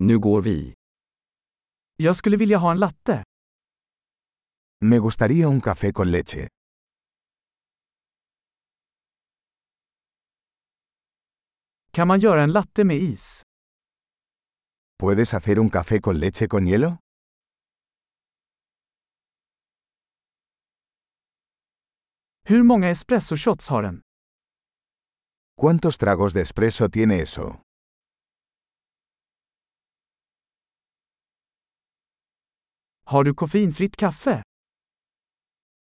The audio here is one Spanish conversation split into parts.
Nu går vi. Jag skulle vilja ha en latte. Me gustaría un café con leche. Kan man göra en latte med is? ¿Puedes hacer un café con leche con hielo? Hur många espresso shots har den? ¿Cuántos tragos de espresso tiene eso? Har du koffeinfritt kaffe?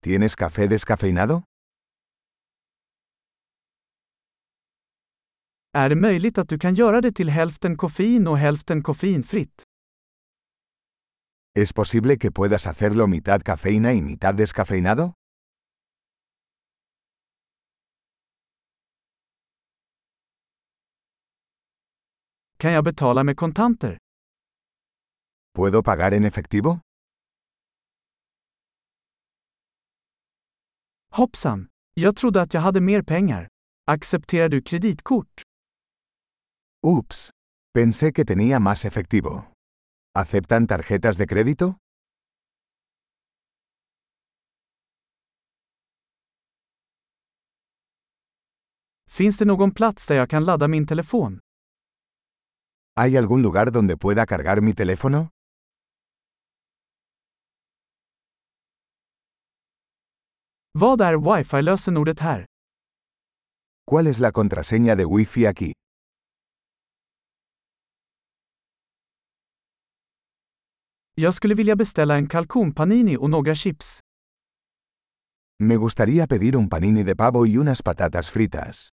¿Tienes café descafeinado? Är det möjligt att du kan göra det till hälften koffein och hälften koffeinfritt? ¿Es posible que puedas hacerlo mitad cafeína y mitad descafeinado? Kan jag betala med kontanter? ¿Puedo pagar en efectivo? Hoppsan! Jag trodde att jag hade mer pengar. Accepterar du kreditkort? Ups. Pensé que tenía más efectivo. ¿Aceptan tarjetas de crédito? Finns det någon plats där jag kan ladda min telefon? ¿Hay algún lugar donde pueda cargar mi teléfono? Vad är wifi-lösenordet här? ¿Cuál es la contraseña de Wi-Fi aquí? Jag skulle vilja beställa en kalkonpanini och några chips. Me gustaría pedir un panini de pavo y unas patatas fritas.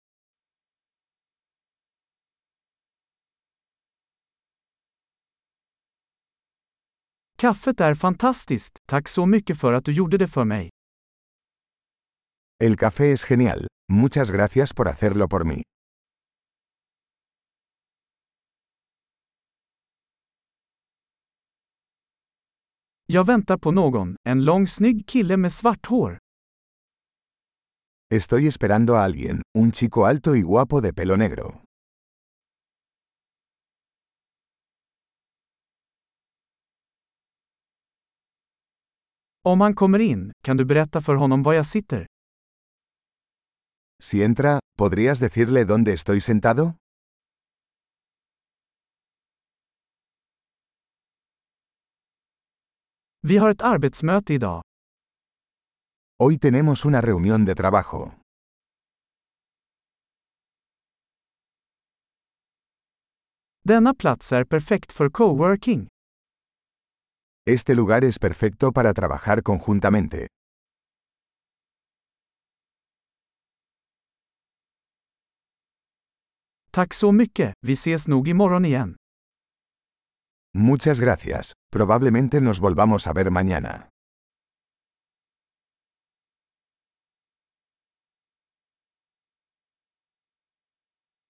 Kaffet är fantastiskt, tack så mycket för att du gjorde det för mig. El café es genial. Muchas gracias por hacerlo por mí. Jag väntar på någon, en lång snygg kille med svart hår. Estoy esperando a alguien, un chico alto y guapo de pelo negro. Om han kommer in, kan du berätta för honom var jag sitter? Si entra, ¿podrías decirle dónde estoy sentado? Vi har ett arbetsmöte idag. Hoy tenemos una reunión de trabajo. Denna plats är perfekt för coworking. Este lugar es perfecto para trabajar conjuntamente. Muchas gracias. Probablemente nos volvamos a ver mañana.